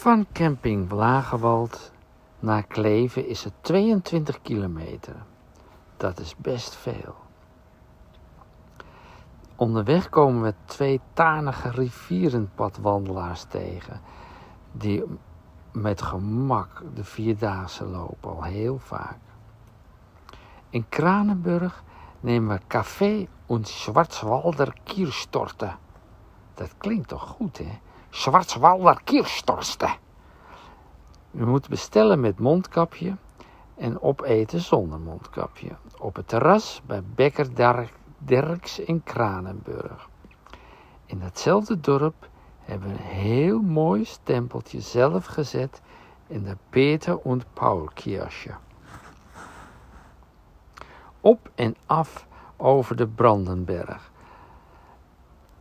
Van camping Lagewald naar Kleven is het 22 kilometer. Dat is best veel. Onderweg komen we twee tanige rivierenpadwandelaars tegen, die met gemak de vierdaagse lopen, al heel vaak. In Kranenburg nemen we café und Schwarzwalder Kierstorte. Dat klinkt toch goed, hè? Schwarzwalder Kierstorte. U moet bestellen met mondkapje en opeten zonder mondkapje. Op het terras bij Bekker Derks in Kranenburg. In datzelfde dorp hebben we een heel mooi stempeltje zelf gezet in de Peter und Paul Kirche. Op en af over de Brandenberg,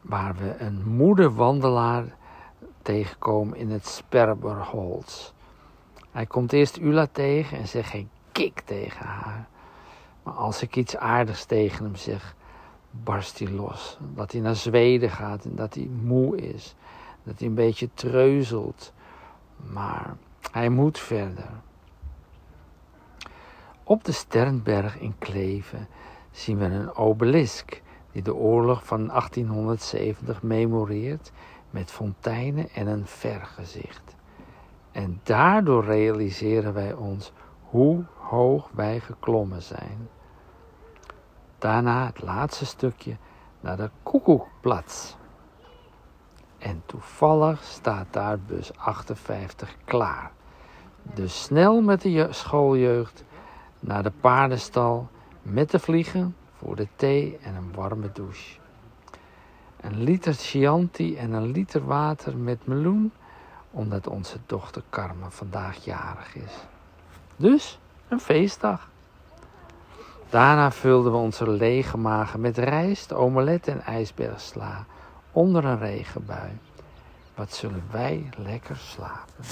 waar we een moede wandelaar tegenkomen in het Sperberholz. Hij komt eerst Ula tegen en zegt geen kik tegen haar. Maar als ik iets aardigs tegen hem zeg, barst hij los. Dat hij naar Zweden gaat en dat hij moe is. Dat hij een beetje treuzelt. Maar hij moet verder. Op de Sternberg in Kleven zien we een obelisk die de oorlog van 1870 memoreert met fonteinen en een vergezicht. En daardoor realiseren wij ons hoe hoog wij geklommen zijn. Daarna het laatste stukje naar de Koekoekplaats. En toevallig staat daar bus 58 klaar. Dus snel met de schooljeugd naar de paardenstal met de vliegen voor de thee en een warme douche. Een liter Chianti en een liter water met meloen, omdat onze dochter Carmen vandaag jarig is. Dus een feestdag. Daarna vulden we onze lege magen met rijst, omelet en ijsbergsla onder een regenbui. Wat zullen wij lekker slapen.